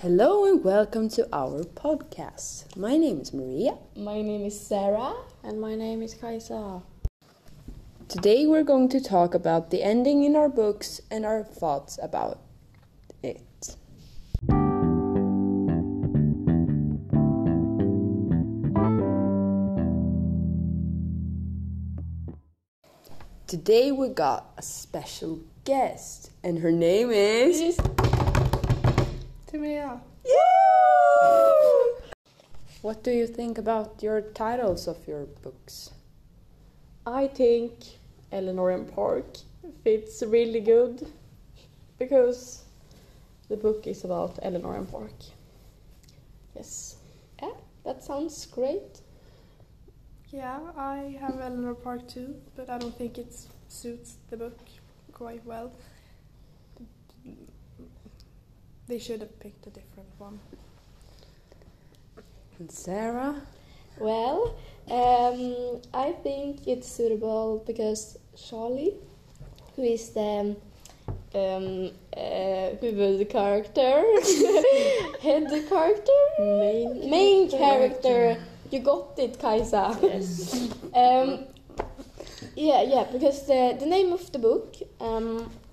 Hello and welcome to our podcast. My name is Maria. My name is Sarah. And my name is Kaisa. Today we're going to talk about the ending in our books and our thoughts about it. Today we got a special guest, and her name is. Timea. What do you think about your titles of your books? I think Eleanor and Park fits really good because the book is about Eleanor and Park. Yes. Yeah, that sounds great. Yeah, I have Eleanor Park too, but I don't think it suits the book quite well. They should have picked a different one. And Sarah? Well, um, I think it's suitable because Charlie, who is the um, uh, huvud character, head character, Main main character. You got it, Kaisa. Yes. Um, yeah, yeah, because the, the name of the book um, uh,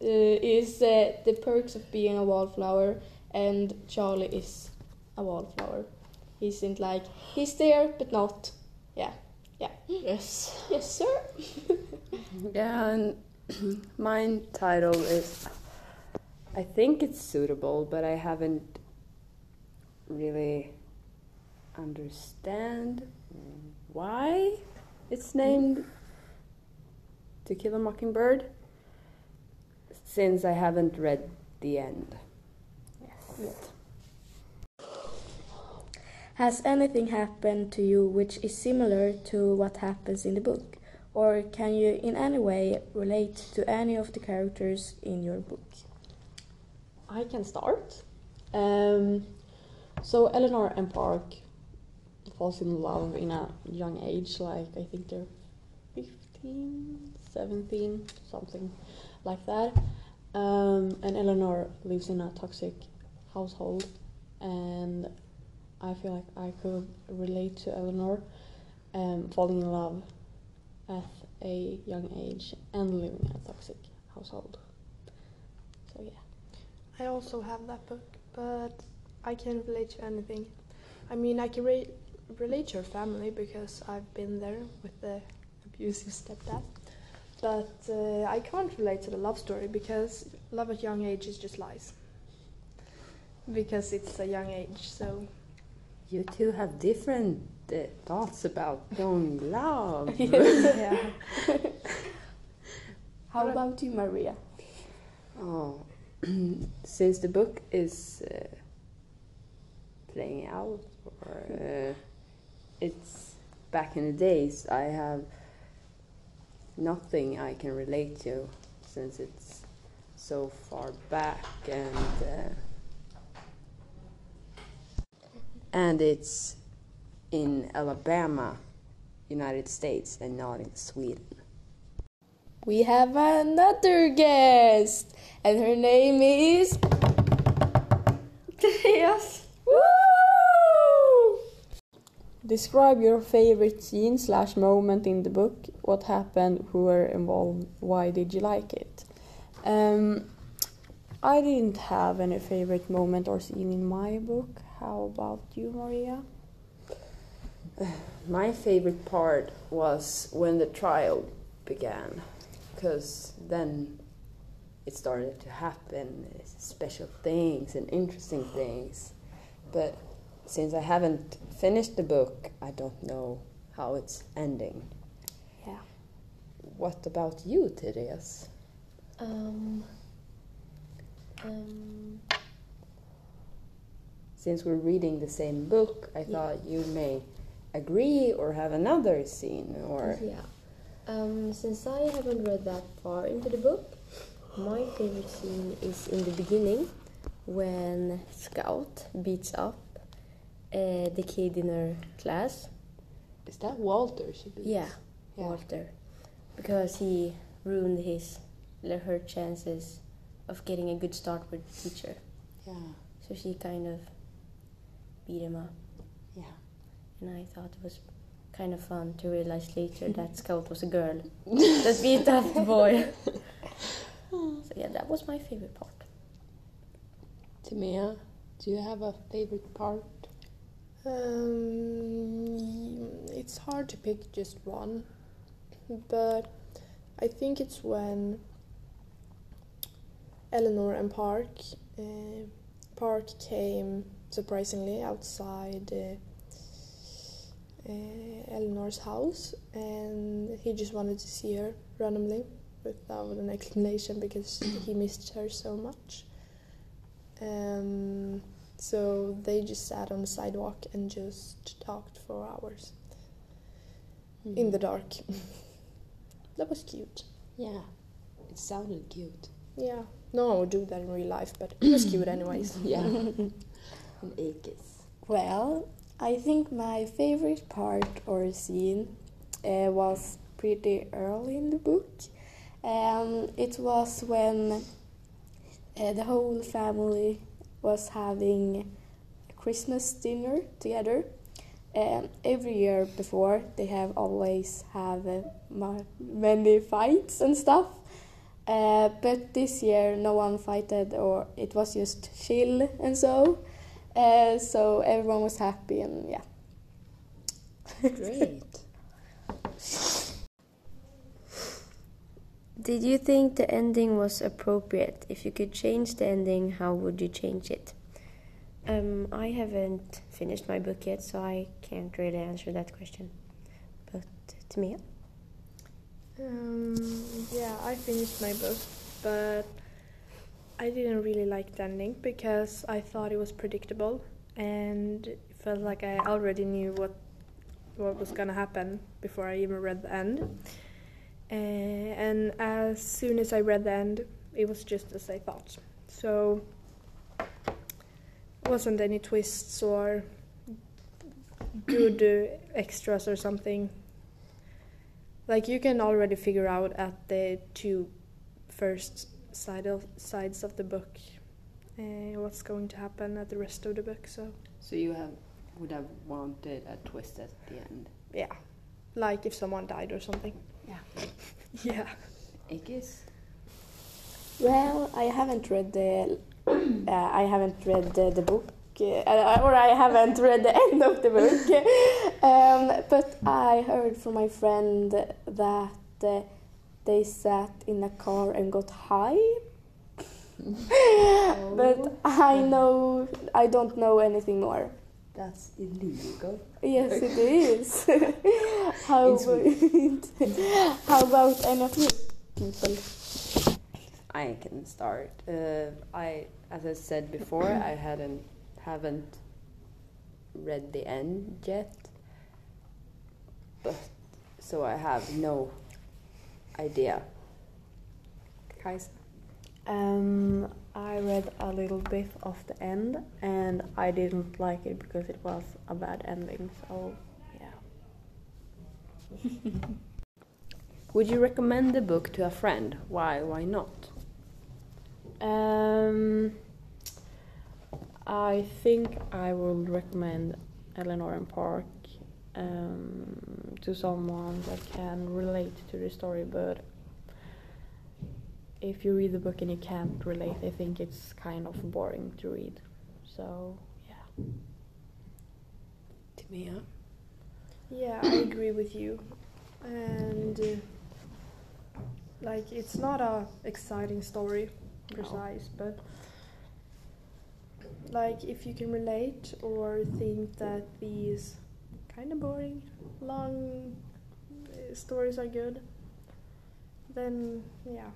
is uh, The Perks of Being a Wallflower, and Charlie is a wallflower. He isn't like, he's there, but not. Yeah, yeah. Yes. Yes, sir. Yeah, and my title is. I think it's suitable, but I haven't really understand why it's named To Kill a Mockingbird since I haven't read the end. Yes. Has anything happened to you which is similar to what happens in the book? Or can you in any way relate to any of the characters in your book? I can start. Um, so Eleanor and Park falls in love in a young age, like I think they're 15, 17, something like that. Um, and Eleanor lives in a toxic household, and I feel like I could relate to Eleanor um, falling in love at a young age and living in a toxic household. So yeah. I also have that book, but I can't relate to anything. I mean, I can re- relate to her family because I've been there with the abusive stepdad. But uh, I can't relate to the love story because love at young age is just lies. Because it's a young age, so You two have different uh, thoughts about young love. yeah. How about you, Maria? Oh, since the book is uh, playing out, or uh, it's back in the days, I have nothing I can relate to since it's so far back and uh, and it's in Alabama, United States, and not in Sweden. We have another guest, and her name is. yes. Describe your favorite scene slash moment in the book. What happened? Who were involved? Why did you like it? Um, I didn't have any favorite moment or scene in my book. How about you, Maria? My favorite part was when the trial began, because then it started to happen special things and interesting things. But since I haven't finished the book, I don't know how it's ending. Yeah. What about you, Therese? Um, um, Since we're reading the same book, I Yeah. thought you may agree or have another scene or Yeah. Um, since I haven't read that far into the book, my favorite scene is in the beginning when Scout beats up uh, the kid in her class. Is that Walter? Yeah, Yeah. Walter, because he ruined his her chances of getting a good start with the teacher. Yeah. So So she kind of beat him up. Yeah. And I thought it was kind of fun to realize later that Scout was a girl that beat up the boy. so yeah, that was my favorite part. Tamia, do you have a favorite part? Um, it's hard to pick just one, but I think it's when Eleanor and Park uh, Park came surprisingly outside uh, uh, Eleanor's house, and he just wanted to see her randomly without an explanation because he missed her so much. Um, so they just sat on the sidewalk and just talked for hours in the dark. that was cute. Yeah, it sounded cute. Yeah, no I would do that in real life, but it was cute anyways. Yeah. and Akis. Well, I think my favorite part or scene uh, was pretty early in the book. Um, it was when uh, the whole family was having a Christmas dinner together. Um, every year before, they have always have uh, ma- many fights and stuff. Uh, but this year, no one fighted, or it was just chill and so. Uh, so everyone was happy and yeah. Great. Did you think the ending was appropriate? If you could change the ending, how would you change it? Um, I haven't finished my book yet, so I can't really answer that question. But Timea? Um, yeah, I finished my book, but I didn't really like the ending because I thought it was predictable and it felt like I already knew what what was gonna happen before I even read the end. Uh, and as soon as I read the end, it was just as I thought. So wasn't any twists or good uh, extras or something. Like you can already figure out at the two first side of sides of the book uh, what's going to happen at the rest of the book. So So you have would have wanted a twist at the end. yeah, like if someone died or something. Yeah. Yeah. Ikis? Well, I haven't read the uh, I haven't read the, the book. Uh, or I haven't read the end of the book, um, but I heard from my friend that uh, they sat in a car and got high. but I know I don't know anything more. That's illegal. Yes, it is. how, about, how about any of you people? I can start. Uh, I, as I said before, I hadn't haven't read the end yet, but so I have no idea. Kajsa? Um, I read a little bit of the end and I didn't like it because it was a bad ending. So, yeah. Would you recommend the book to a friend? Why? Why not? Um, I think I would recommend Eleanor and Park um, to someone that can relate to the story, but if you read the book and you can't relate, I think it's kind of boring to read. So, yeah. Timea? Yeah, I agree with you. And uh, like it's not a exciting story precise, but like if you can relate or think that these kind of boring long uh, stories are good, then yeah.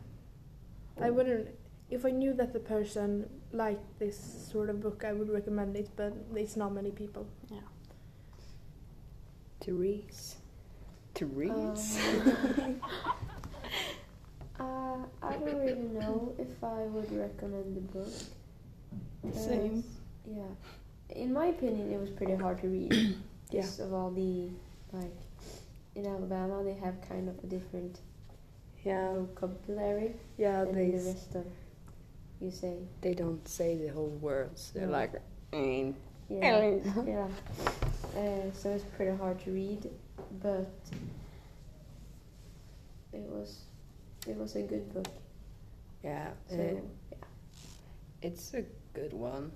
I wouldn't if I knew that the person liked this sort of book, I would recommend it, but it's not many people. Yeah. Therese? Therese? Um, uh, I don't really know if I would recommend the book. Same. 'cause, Yeah. In my opinion, it was pretty hard to read. Yeah. Just of all the, like, in Alabama, they have kind of a different Yeah. vocabulary Yeah, than they the rest of you say. They don't say the whole words. They're No. like, mm, Yeah, yeah. Uh, so it's pretty hard to read, but it was it was a good book. yeah. So uh, it's a good one,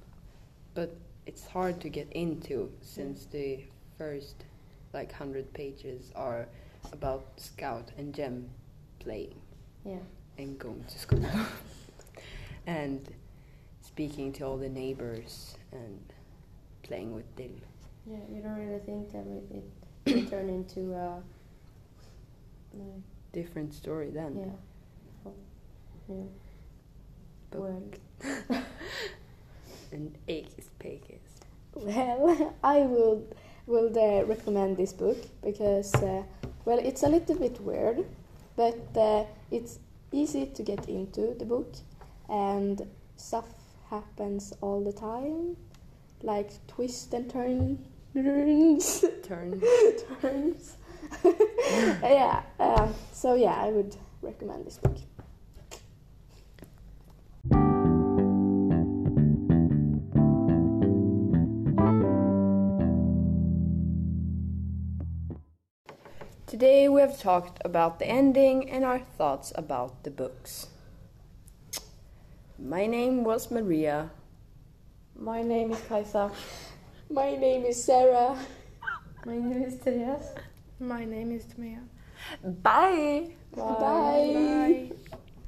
but it's hard to get into since the first like hundred pages are about Scout and Jem playing yeah, and going to school and speaking to all the neighbors and playing with them. yeah. You don't really think that it, it will turn into a like, Different story then. yeah, oh, yeah. Book. Well, And Akis Pekis. Well, I would would uh, recommend this book because uh, well, it's a little bit weird, but uh, it's easy to get into the book, and stuff happens all the time, like twist and turn turns Turn. turns. yeah. Um, so yeah, I would recommend this book. Today we have talked about the ending and our thoughts about the books. My name was Maria. My name is Kaisa. My name is Sarah. my name is Therese. My name is Tamia. Bye! Bye. Bye.